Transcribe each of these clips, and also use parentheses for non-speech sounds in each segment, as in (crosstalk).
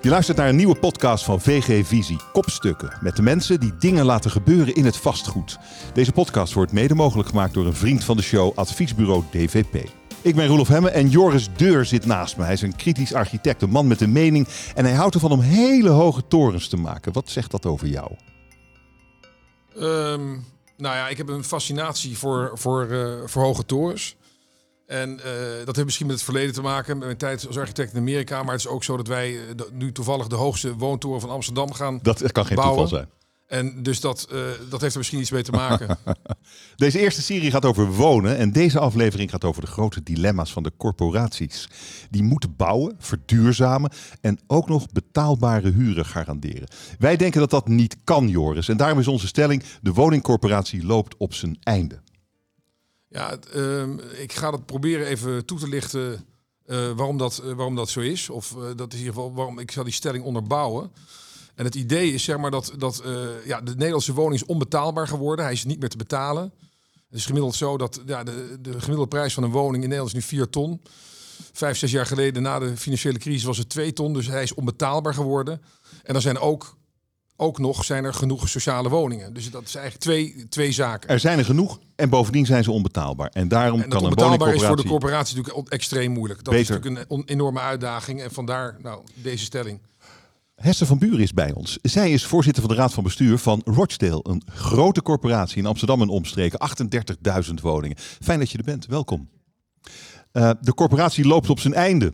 Je luistert naar een nieuwe podcast van VG Visie, Kopstukken, met de mensen die dingen laten gebeuren in het vastgoed. Deze podcast wordt mede mogelijk gemaakt door een vriend van de show, adviesbureau DVP. Ik ben Roelof Hemme en Joris Deur zit naast me. Hij is een kritisch architect, een man met een mening en hij houdt ervan om hele hoge torens te maken. Wat zegt dat over jou? Ehm, nou ja, ik heb een fascinatie voor, voor, eh, voor hoge torens. En eh, dat heeft misschien met het verleden te maken, met mijn tijd als architect in Amerika. Maar het is ook zo dat wij eh, nu toevallig de hoogste woontoren van Amsterdam gaan Dat kan geen bouwen. toeval zijn. En dus dat, eh, dat heeft er misschien iets mee te maken. (laughs) Deze eerste serie gaat over wonen en deze aflevering gaat over de grote dilemma's van de corporaties. Die moeten bouwen, verduurzamen en ook nog betaalbare huren garanderen. Wij denken dat dat niet kan, Joris. En daarom is onze stelling, de woningcorporatie loopt op zijn einde. Ja, ehm, ik ga dat proberen even toe te lichten eh, waarom, dat, eh, waarom dat zo is. Of eh, dat is in ieder geval waarom ik zal die stelling onderbouwen. En het idee is zeg maar dat, dat ja, de Nederlandse woning is onbetaalbaar geworden. Hij is niet meer te betalen. Het is gemiddeld zo dat ja, de, de gemiddelde prijs van een woning in Nederland is nu 4 ton. Vijf, zes jaar geleden na de financiële crisis was het 2 ton. Dus hij is onbetaalbaar geworden. En er zijn ook, ook nog zijn er genoeg sociale woningen. Dus dat is eigenlijk twee, twee zaken. Er zijn er genoeg en bovendien zijn ze onbetaalbaar. En daarom En kan een onbetaalbaar is voor de corporatie natuurlijk extreem moeilijk. Dat Beter. is natuurlijk een enorme uitdaging. En vandaar nou, deze stelling. Hester van Buren is bij ons. Zij is voorzitter van de Raad van Bestuur van Rochdale. Een grote corporatie in Amsterdam en omstreken. 38.000 woningen. Fijn dat je er bent. Welkom. Eh, de corporatie loopt op zijn einde.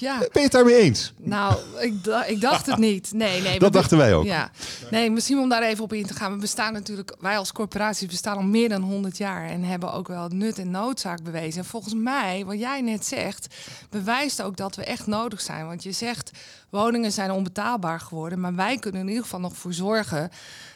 Ja, Ben je het daarmee eens? nou, ik, da- ik dacht het niet. Nee, nee. Dat dachten wij ook. Ja, nee, misschien om daar even op in te gaan. We bestaan natuurlijk, wij als corporatie bestaan al meer dan 100 jaar en hebben ook wel nut en noodzaak bewezen. En volgens mij, wat jij net zegt, bewijst ook dat we echt nodig zijn. Want je zegt, woningen zijn onbetaalbaar geworden, maar wij kunnen in ieder geval nog voor zorgen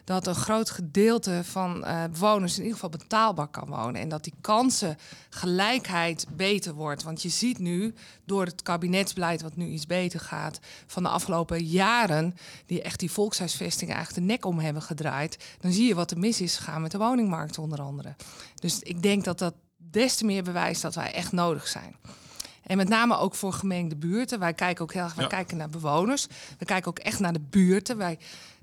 dat een groot gedeelte van eh, bewoners in ieder geval betaalbaar kan wonen. En dat die kansengelijkheid beter wordt. Want je ziet nu, door het kabinetsbeleid wat nu iets beter gaat... van de afgelopen jaren, die echt die volkshuisvesting eigenlijk de nek om hebben gedraaid... dan zie je wat er mis is gegaan met de woningmarkt onder andere. Dus ik denk dat dat des te meer bewijst dat wij echt nodig zijn. En met name ook voor gemengde buurten. Wij kijken ook heel erg wij Ja. kijken naar bewoners. We kijken ook echt naar de buurten. Wij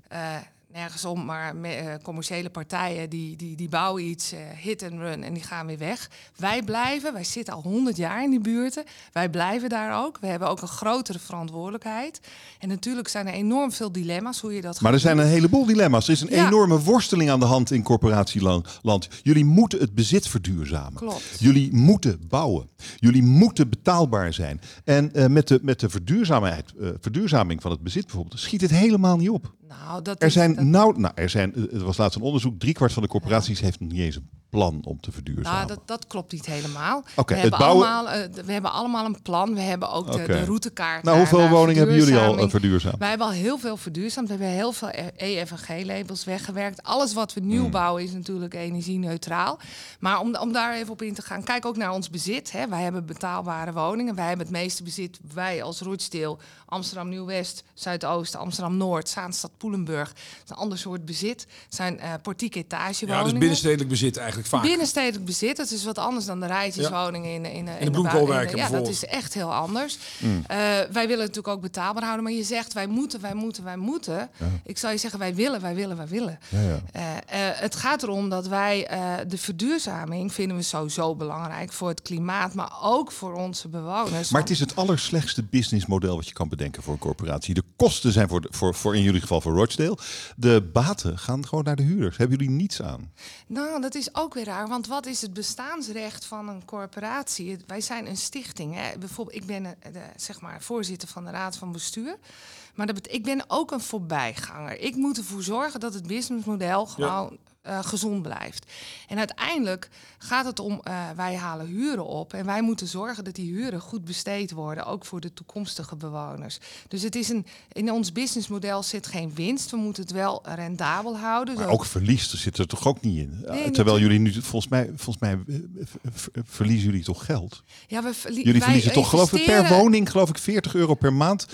eh, nergens om, maar me- eh, commerciële partijen die, die, die bouwen iets, eh, hit and run en die gaan weer weg. Wij blijven, wij zitten al 100 jaar in die buurten. Wij blijven daar ook. We hebben ook een grotere verantwoordelijkheid. En natuurlijk zijn er enorm veel dilemma's hoe je dat Maar er zijn een heleboel dilemma's. Er is een Ja. enorme worsteling aan de hand in corporatieland. Jullie moeten het bezit verduurzamen. Klopt. Jullie moeten bouwen. Jullie moeten betaalbaar zijn. En eh, met, de, met de verduurzaamheid, verduurzaming van het bezit bijvoorbeeld, schiet het helemaal niet op. Nou, dat Er is- zijn nou, nou, er zijn, er was laatst een onderzoek, driekwart van de corporaties heeft niet eens een plan om te verduurzamen. Nou, dat, dat klopt niet helemaal. Oké, we, het hebben bouwen- allemaal, eh, de- we hebben allemaal een plan. We hebben ook de, de routekaart. nou, naar- hoeveel naar woningen hebben jullie al eh, verduurzaamd? Wij hebben al heel veel verduurzaamd. We hebben heel veel E- EFG-labels weggewerkt. Alles wat we Hmm. nieuw bouwen is natuurlijk energie-neutraal. Maar om, om daar even op in te gaan, kijk ook naar ons bezit. Hè. Wij hebben betaalbare woningen. Wij hebben het meeste bezit, wij als Rochdale, Amsterdam Nieuw-West, Zuidoosten, Amsterdam-Noord, Zaanstad, Poelenburg. Het is een ander soort bezit. Het zijn eh portiek Ja, etagewoningen. dus binnenstedelijk bezit eigenlijk vaak. Binnenstedelijk bezit, dat is wat anders dan de rijtjeswoningen in, in, in, de bloemkoolwijken in- Ja, dat is echt heel anders. Mm. Eh, wij willen het natuurlijk ook betaalbaar houden, maar je zegt wij moeten, wij moeten, wij moeten. Ik zou je zeggen wij willen, wij willen, wij willen. Ja, ja. Eh, eh, het gaat erom dat wij eh, de verduurzaming vinden we sowieso belangrijk voor het klimaat, maar ook voor onze bewoners. Maar het is het allerslechtste businessmodel wat je kan bedenken voor een corporatie. De kosten zijn voor, de, voor, voor in jullie geval voor Rochdale. De baten gaan gewoon naar de huurders. Hebben jullie niets aan? Nou, dat is ook weer raar. Want wat is het bestaansrecht van een corporatie? Wij zijn een stichting. Hè. Bijvoorbeeld, ik ben eh, de, zeg maar, voorzitter van de raad van bestuur. Maar dat ik ben ook een voorbijganger. Ik moet ervoor zorgen dat het businessmodel gewoon eh, gezond blijft. En uiteindelijk gaat het om, eh, wij halen huren op. En wij moeten zorgen dat die huren goed besteed worden. Ook voor de toekomstige bewoners. Dus het is een, in ons businessmodel zit geen winst. We moeten het wel rendabel houden. Maar Zo- ook verlies er zit er toch ook niet in? Nee, Terwijl jullie nu, volgens mij, volgens mij eh, ver- ver- verliezen jullie toch geld? Ja, we verlie- Jullie wij verliezen toch geloof ik per woning geloof ik 40 euro per maand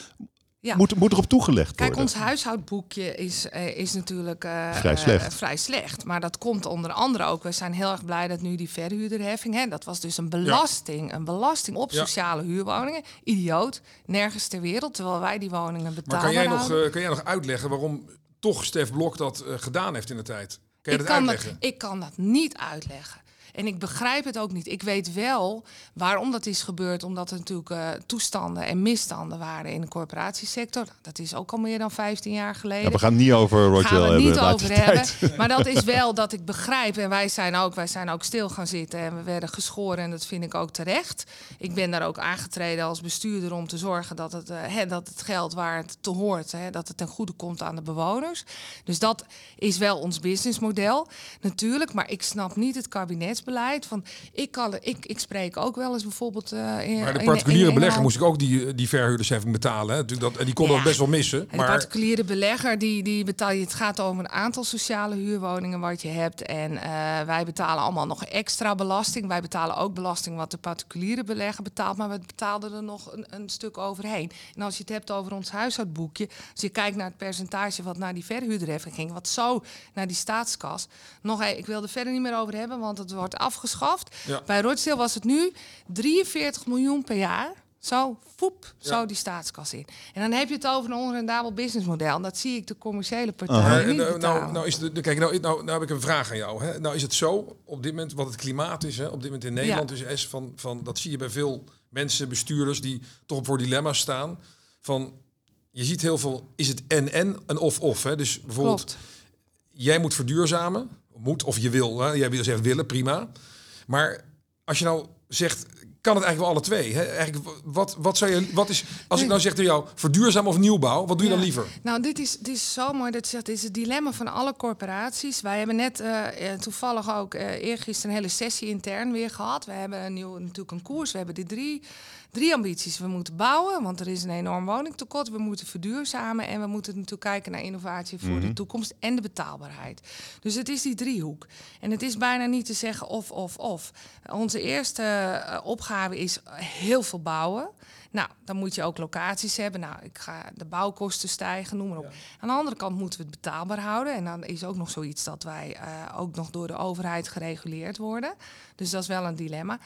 Ja. Moet, moet erop toegelegd Kijk, worden. ons huishoudboekje is, eh, is natuurlijk eh, Vrij slecht. eh, vrij slecht. Maar dat komt onder andere ook. We zijn heel erg blij dat nu die verhuurderheffing. Hè, dat was dus een belasting. Een belasting op Ja. sociale huurwoningen. Idioot. Nergens ter wereld. Terwijl wij die woningen Maar betalen. kan jij, nog, kan jij nog uitleggen waarom toch Stef Blok dat eh, gedaan heeft in de tijd? Kan je ik, dat kan uitleggen? dat, ik kan dat niet uitleggen. En ik begrijp het ook niet. Ik weet wel waarom dat is gebeurd. Omdat er natuurlijk eh, toestanden en misstanden waren in de corporatiesector. Dat is ook al meer dan 15 jaar geleden. Ja, we gaan het niet over gaan we het hebben. niet over hebben. (laughs) Maar dat is wel dat ik begrijp. En wij zijn, ook, wij zijn ook stil gaan zitten. En we werden geschoren. En dat vind ik ook terecht. Ik ben daar ook aangetreden als bestuurder om te zorgen dat het, eh, dat het geld waar het te hoort, dat het ten goede komt aan de bewoners. Dus dat is wel ons businessmodel. Natuurlijk. Maar ik snap niet het kabinetsbeleid. Van, ik, kan, ik, ik spreek ook wel eens bijvoorbeeld. eh, in, Maar de particuliere in belegger moest ik ook die, die verhuurdersheffing betalen. Hè? Natuurlijk dat, en die kon Ja. dat best wel missen. En de Maar particuliere belegger, die, die betaal je. Het gaat over een aantal sociale huurwoningen wat je hebt. En eh, wij betalen allemaal nog extra belasting. Wij betalen ook belasting wat de particuliere belegger betaalt. Maar we betaalden er nog een, een stuk overheen. En als je het hebt over ons huishoudboekje. Als je kijkt naar het percentage wat naar die verhuurderheffing ging. Wat zo naar die staatskas. Nog, e- ik wil er verder niet meer over hebben, want het wordt afgeschaft. Ja. Bij Rochdale was het nu 43 miljoen per jaar. Zo, foep, zo die staatskas in. En dan heb je het over een onrendabel businessmodel. En dat zie ik de commerciële partij Aha. Eh, niet nou, nou, nou, is het, kijk, nou, nou, nou heb ik een vraag aan jou. Hè. Nou is het zo, op dit moment, wat het klimaat is, hè, op dit moment in Nederland, is, is van, van, dat zie je bij veel mensen, bestuurders, die toch voor dilemma's staan. Van, je ziet heel veel, is het en-en, een of-of. hè. Dus bijvoorbeeld, Klopt. jij moet verduurzamen, moet of je wil, hè? jij wil zegt willen, prima. Maar als je nou zegt, kan het eigenlijk wel alle twee? Hè? Eigenlijk, wat, wat zou je, wat is, als ik nou zeg tegen jou, verduurzaam of nieuwbouw, wat doe je Ja. dan liever? Nou, dit is, dit is zo mooi. Dat dit is het dilemma van alle corporaties. Wij hebben net eh, eh, toevallig ook eh eergisteren een hele sessie intern weer gehad. We hebben een nieuw, natuurlijk een koers. We hebben die drie, drie ambities. We moeten bouwen, want er is een enorm woningtekort. We moeten verduurzamen en we moeten natuurlijk kijken naar innovatie voor de toekomst en de betaalbaarheid. Dus het is die driehoek. En het is bijna niet te zeggen of, of, of. Onze eerste eh, opgave is heel veel bouwen. Nou, dan moet je ook locaties hebben. Nou, ik ga de bouwkosten stijgen, noem maar op. Aan de andere kant moeten we het betaalbaar houden. En dan is ook nog zoiets dat wij eh, ook nog door de overheid gereguleerd worden. Dus dat is wel een dilemma.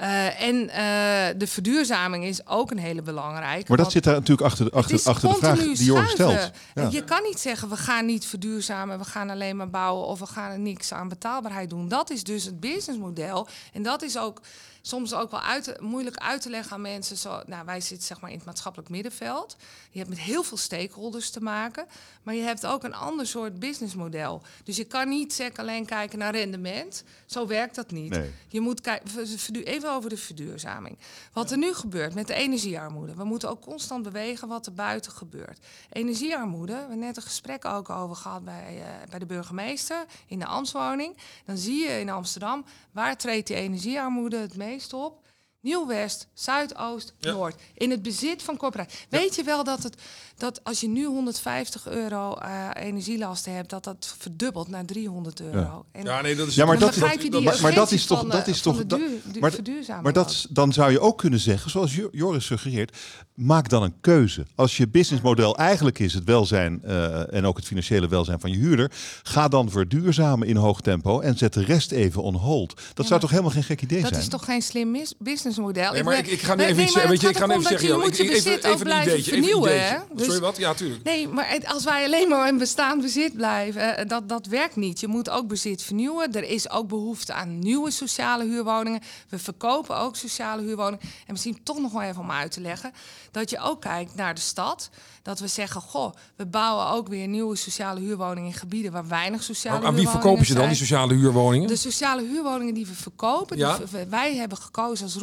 Eh, en eh, de verduurzaming is ook een hele belangrijke. Maar dat zit daar natuurlijk achter, achter, achter de vraag die schuiven. stelt. Ja. Je kan niet zeggen, we gaan niet verduurzamen, we gaan alleen maar bouwen of we gaan er niks aan betaalbaarheid doen. Dat is dus het businessmodel. En dat is ook soms ook wel uit, moeilijk uit te leggen aan mensen. Zo, nou, wij zitten zeg maar in het maatschappelijk middenveld. Je hebt met heel veel stakeholders te maken, maar je hebt ook een ander soort businessmodel. Dus je kan niet zeg, alleen kijken naar rendement. Zo werkt dat niet. Nee. Je moet kijken, even over de verduurzaming. Wat er nu gebeurt met de energiearmoede. We moeten ook constant bewegen wat er buiten gebeurt. Energiearmoede, we hebben net een gesprek ook over gehad bij, eh, bij de burgemeester in de ambtswoning. Dan zie je in Amsterdam, waar treedt die energiearmoede het meest op? Nieuw-West, Zuidoost, Ja. Noord. In het bezit van corporaties. Weet je wel dat, het, dat als je nu 150 euro eh, energielasten hebt, dat dat verdubbelt naar 300 euro. En Ja, nee, dat is Ja, maar dat, die maar, maar dat is toch, dat is toch, dat- maar, verduurzaming maar dat, dan zou je ook kunnen zeggen, zoals Jo- Joris suggereert, maak dan een keuze. Als je businessmodel eigenlijk is het welzijn eh, en ook het financiële welzijn van je huurder, ga dan verduurzamen in hoog tempo en zet de rest even on hold. Dat zou toch helemaal geen gek idee Dat zijn? is toch geen slim mis- businessmodel? Nee, maar ik, ga nu even nee, iets. Weet je, ik ga even zeggen. je joh, moet ik- even, bezit even, een blijven ideetje. Even een vernieuwen, ideetje. Dus- Sorry, wat? Ja, tuurlijk. Nee, maar als wij alleen maar in bestaand bezit blijven, eh, dat, dat werkt niet. Je moet ook bezit vernieuwen. Er is ook behoefte aan nieuwe sociale huurwoningen. We verkopen ook sociale huurwoningen. En misschien toch nog wel even om uit te leggen, dat je ook kijkt naar de stad. Dat we zeggen, goh, we bouwen ook weer nieuwe sociale huurwoningen in gebieden waar weinig sociale Maar aan wie huurwoningen verkopen ze dan, die sociale huurwoningen? De sociale huurwoningen die we verkopen, Ja. wij hebben gekozen als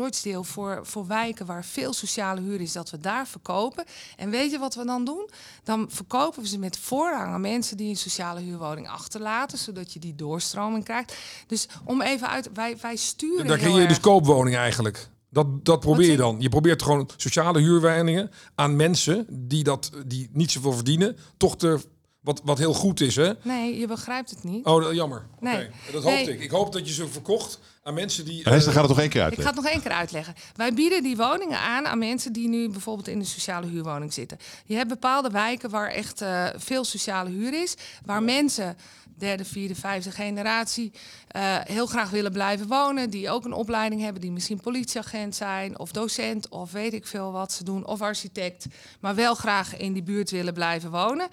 Voor, voor wijken waar veel sociale huur is, dat we daar verkopen. En weet je wat we dan doen? Dan verkopen we ze met voorrang aan mensen die een sociale huurwoning achterlaten, zodat je die doorstroming krijgt. Dus om even uit, wij, wij sturen. Daar heel creëer je dus koopwoningen eigenlijk. Dat, dat probeer je dan. Je probeert gewoon sociale huurwoningen aan mensen die, dat, die niet zoveel verdienen, toch te Wat, wat heel goed is, hè? Nee, je begrijpt het niet. Oh, jammer. Nee. Dat Nee. hoopte ik. Ik hoop dat je ze verkocht aan mensen die... Hester eh, gaat het nog één keer Ik uitleggen. ga het nog één keer uitleggen. Wij bieden die woningen aan aan mensen die nu bijvoorbeeld in de sociale huurwoning zitten. Je hebt bepaalde wijken waar echt eh, veel sociale huur is, waar mensen derde, vierde, vijfde generatie eh, heel graag willen blijven wonen, die ook een opleiding hebben, die misschien politieagent zijn of docent of weet ik veel wat ze doen of architect, maar wel graag in die buurt willen blijven wonen.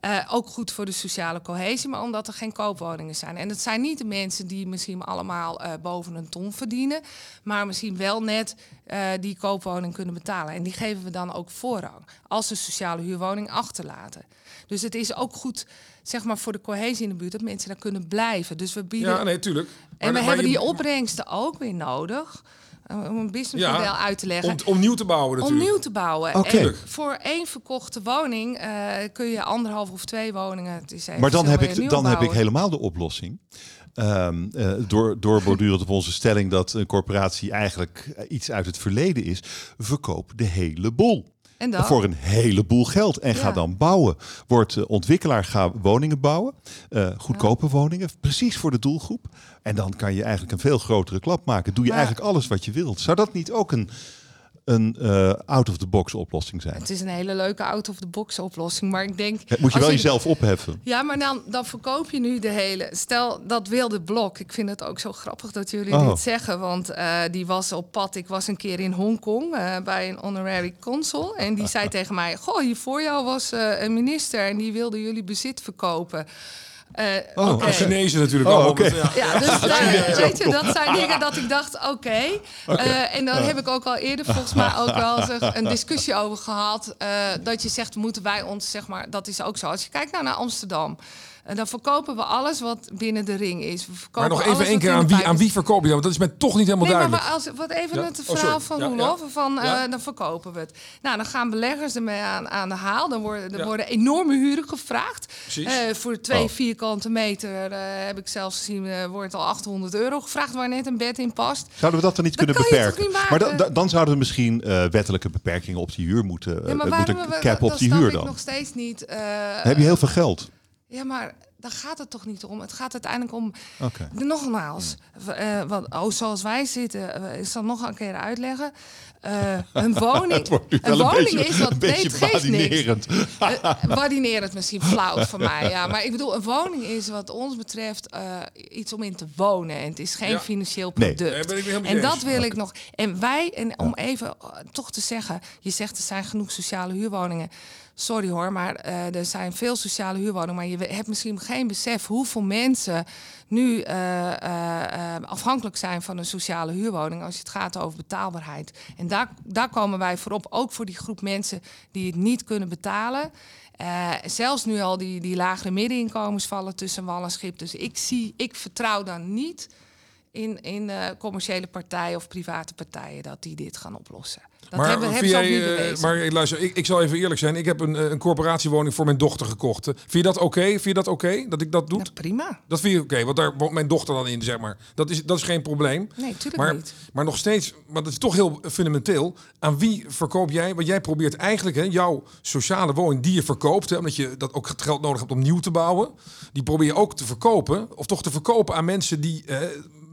Eh, ook goed voor de sociale cohesie, maar omdat er geen koopwoningen zijn. En het zijn niet de mensen die misschien allemaal eh, boven een ton verdienen, maar misschien wel net die koopwoning kunnen betalen. En die geven we dan ook voorrang als ze sociale huurwoning achterlaten. Dus het is ook goed, zeg maar, voor de cohesie in de buurt dat mensen daar kunnen blijven. Dus we bieden. Ja, nee, tuurlijk. en Maar- we maar hebben je- die opbrengsten ook weer nodig eh, om een businessmodel Ja, uit te leggen. Om, om nieuw te bouwen Om natuurlijk. nieuw te bouwen. Oké. En voor één verkochte woning eh, kun je anderhalf of twee woningen. Het is even Maar dan, heb ik, dan heb ik helemaal de oplossing. Ehm eh, door, doorbordurend op onze stelling dat een corporatie eigenlijk iets uit het verleden is. Verkoop de hele boel. En dan? Voor een heleboel geld. En ga dan bouwen. Word eh, ontwikkelaar, ga woningen bouwen. Eh, goedkope woningen, precies voor de doelgroep. En dan kan je eigenlijk een veel grotere klap maken. Doe je Maar- eigenlijk alles wat je wilt. Zou dat niet ook een, een eh, out-of-the-box oplossing zijn? Het is een hele leuke out-of-the-box oplossing. Maar ik denk. Het moet je wel jezelf opheffen. Ja, maar dan, dan verkoop je nu de hele. Stel dat wilde blok. Ik vind het ook zo grappig dat jullie Oh. dit zeggen. Want eh, die was op pad. Ik was een keer in Hongkong eh, bij een honorary consul. En die (laughs) zei tegen mij: Goh, hier voor jou was een minister. En die wilde jullie bezit verkopen. Eh, Oh. En Chinezen natuurlijk Oh. Ja. Ja, dus daar, weet je, dat zijn dingen dat ik dacht, oké. Eh, en dan heb ik ook al eerder volgens mij ook wel zeg, een discussie over gehad. eh, dat je zegt, moeten wij ons, zeg maar, dat is ook zo. Als je kijkt nou naar Amsterdam. Eh, dan verkopen we alles wat binnen de ring is. We verkopen Maar nog alles even één keer aan wie, aan wie verkoop je dat? Want dat is mij toch niet helemaal Nee, maar duidelijk. als, wat even Ja? het Oh, verhaal van Ja, Roelof, ja. van eh, dan verkopen we het. Nou, dan gaan beleggers ermee aan, aan de haal. Dan worden, er Ja. worden enorme huren gevraagd. Precies. Eh, voor twee Oh. vierkante meter eh, heb ik zelfs gezien, wordt al 800 euro gevraagd waar net een bed in past. Zouden we dat dan niet Dat kunnen kan je toch beperken? niet maar dan, dan zouden we misschien eh, wettelijke beperkingen op die huur moeten, Ja, eh, maar moeten cap op dat die huur ik dan. nog steeds niet. eh, heb je heel veel geld. Ja, maar daar gaat het toch niet om. Het gaat uiteindelijk om. Oké. De- Nogmaals, eh, wat, oh, zoals wij zitten, eh, ik zal nog een keer uitleggen. Eh, een woning, (laughs) een wel een woning beetje, is wat een nee, beetje het geeft niks. badinerend. Waardinerend misschien flauw voor mij, ja. Maar ik bedoel, een woning is wat ons betreft eh, iets om in te wonen. En het is geen Ja. financieel Nee. product. Nee, en dat wil ik nog. En wij, en om even toch te zeggen, je zegt er zijn genoeg sociale huurwoningen. Sorry hoor, maar eh, er zijn veel sociale huurwoningen. Maar je hebt misschien geen besef hoeveel mensen nu eh, eh, afhankelijk zijn van een sociale huurwoning als het gaat over betaalbaarheid. En daar, daar komen wij voorop, ook voor die groep mensen die het niet kunnen betalen. Eh, zelfs nu al die, die lagere middeninkomens vallen tussen wal en schip. Dus ik zie, ik vertrouw dan niet in, in eh, commerciële partijen of private partijen dat die dit gaan oplossen. Dat maar, hebben, jij, niet maar eh, luister, ik, ik zal even eerlijk zijn. Ik heb een, eh, een corporatiewoning voor mijn dochter gekocht. Vind je dat oké? Vind je dat oké dat ik dat doe? Nou, prima. Dat vind je oké, want daar woont mijn dochter dan in, zeg maar. Dat is, dat is geen probleem. Nee, tuurlijk maar, niet. Maar nog steeds, maar dat is toch heel fundamenteel. Aan wie verkoop jij? Want jij probeert eigenlijk hè, jouw sociale woning die je verkoopt, hè, omdat je dat ook het geld nodig hebt om nieuw te bouwen, die probeer je ook te verkopen, of toch te verkopen aan mensen die, eh,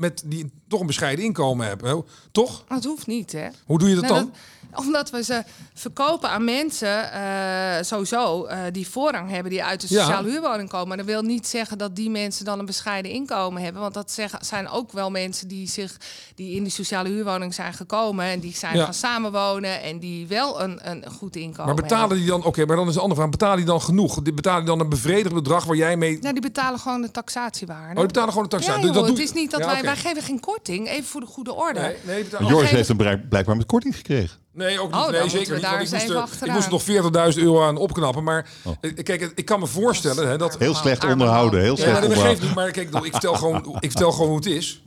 met, die toch een bescheiden inkomen hebben. Toch? Dat hoeft niet, hè? Hoe doe je dat Nou, dan? dat- omdat we ze verkopen aan mensen, eh, sowieso, eh, die voorrang hebben, die uit de Ja. sociale huurwoning komen. Maar dat wil niet zeggen dat die mensen dan een bescheiden inkomen hebben. Want dat zeggen, zijn ook wel mensen die, zich, die in de sociale huurwoning zijn gekomen. En die zijn Ja. gaan samenwonen en die wel een, een goed inkomen Maar betalen hebben. die dan, oké, maar dan is de andere vraag, betalen die dan genoeg? Die Betalen die dan een bevredigend bedrag waar jij mee... Nou, die betalen gewoon de taxatiewaarde. Oh, die betalen gewoon de ja, taxa. joh, dat doe het is niet dat Ja, wij, wij geven geen korting, even voor de goede orde. Nee, nee, Joris geven- heeft hem blijk- blijkbaar met korting gekregen. Nee, ook niet. Oh, nee, zeker niet. Want ik moest, er, ik achteraan. moest er nog 40.000 euro aan opknappen. Maar Oh. eh, kijk, ik kan me voorstellen hè, dat... Heel slecht onderhouden. Heel Ja, slecht maar dat onderhouden. geeft niet. Maar kijk, ik bedoel, ik vertel gewoon, ik vertel gewoon hoe het is.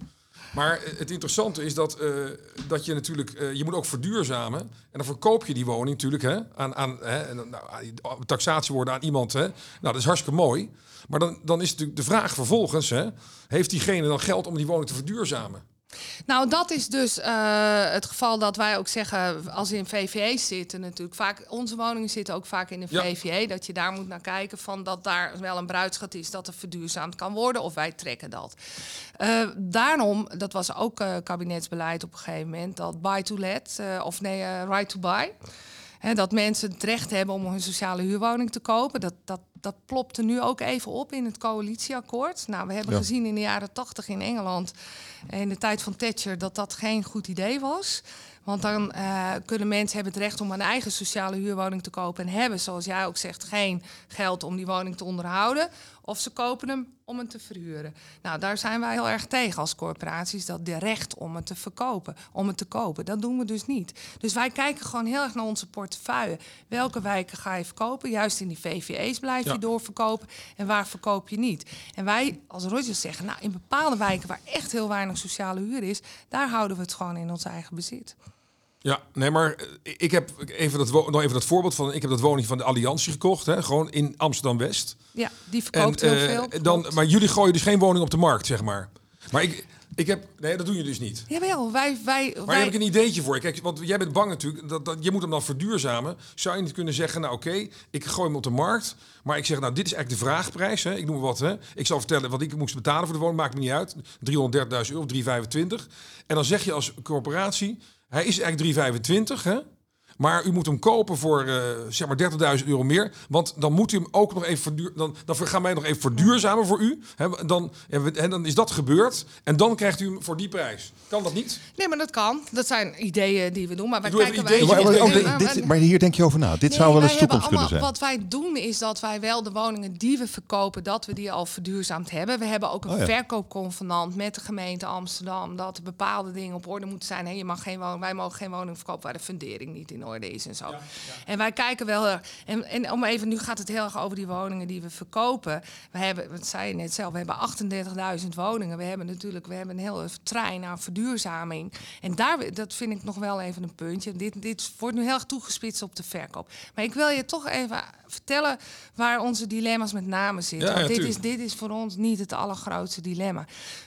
Maar eh, het interessante is dat, eh, dat je natuurlijk, eh, je moet ook verduurzamen. En dan verkoop je die woning natuurlijk hè, aan, aan, hè, en dan, nou, aan- taxatie worden aan iemand. Hè. Nou, dat is hartstikke mooi. Maar dan, dan is natuurlijk de vraag vervolgens, hè, heeft diegene dan geld om die woning te verduurzamen? Nou, dat is dus uh, het geval dat wij ook zeggen, als in VVE zitten natuurlijk, vaak, onze woningen zitten ook vaak in Ja. VVE, dat je daar moet naar kijken van dat daar wel een bruidschat is dat er verduurzaamd kan worden of wij trekken dat. Eh, daarom, dat was ook eh, kabinetsbeleid op een gegeven moment, dat buy to let, eh, of nee, eh, right to buy. Hè, dat mensen het recht hebben om een sociale huurwoning te kopen. Dat, dat, dat plopte nu ook even op in het coalitieakkoord. Nou, we hebben Ja. gezien in de jaren tachtig in Engeland, in de tijd van Thatcher, dat dat geen goed idee was. Want dan eh, kunnen mensen hebben het recht om een eigen sociale huurwoning te kopen en hebben, zoals jij ook zegt, geen geld om die woning te onderhouden. Of ze kopen hem om het te verhuren. Nou, daar zijn wij heel erg tegen als corporaties. Dat de recht om het te verkopen, om het te kopen. Dat doen we dus niet. Dus wij kijken gewoon heel erg naar onze portefeuille. Welke wijken ga je verkopen? Juist in die VVE's blijf je Ja. doorverkopen. En waar verkoop je niet? En wij als Rogers zeggen, nou, in bepaalde wijken waar echt heel weinig sociale huur is, daar houden we het gewoon in ons eigen bezit. Ja, nee, maar eh, ik heb even dat, nog even dat voorbeeld van. Ik heb dat woning van de Alliantie gekocht, hè, gewoon in Amsterdam West. Ja, die verkoopt En, heel eh, veel. Dan, klopt. maar jullie gooien dus geen woning op de markt, zeg maar. Maar ik, ik heb, nee, dat doen je dus niet. Jawel, wij... wij, Maar wij heb ik een ideetje voor. Kijk, want jij bent bang natuurlijk, dat, dat, je moet hem dan verduurzamen. Zou je niet kunnen zeggen, nou oké, ik gooi hem op de markt. Maar ik zeg, nou dit is eigenlijk de vraagprijs. Hè. Ik noem wat. Hè. Ik zal vertellen wat ik moest betalen voor de woning. Maakt me niet uit. 330.000 euro, 325. En dan zeg je als corporatie, hij is eigenlijk 325 hè. Maar u moet hem kopen voor eh, zeg maar 30.000 euro meer. Want dan moet u hem ook nog even verduur, dan, dan gaan wij nog even verduurzamen voor u. Hè, dan, en dan is dat gebeurd. En dan krijgt u hem voor die prijs. Kan dat niet? Nee, maar dat kan. Dat zijn ideeën die we doen. Maar wij Doe kijken... ideeën. wij- Maar, maar- oh, maar- dit- maar hier denk je over na. Dit zou wel eens hebben toekomst kunnen allemaal- zijn. Wat wij doen is dat wij wel de woningen die we verkopen, dat we die al verduurzaamd hebben. We hebben ook een Oh ja. verkoopconvenant met de gemeente Amsterdam. Dat er bepaalde dingen op orde moeten zijn. Hè, je mag geen woning, wij mogen geen woning verkopen waar de fundering niet in orde is en zo. En wij kijken wel. erg- En, en om even, nu gaat het heel erg over die woningen die we verkopen. We hebben, wat zei je net zelf, we hebben 38.000 woningen. We hebben natuurlijk, we hebben een hele trein aan verduurzaming. En daar, dat vind ik nog wel even een puntje. Dit, dit wordt nu heel erg toegespitst op de verkoop. Maar ik wil je toch even vertellen waar onze dilemma's met name zitten. Ja, Want ja, dit, is, dit is voor ons niet het allergrootste dilemma.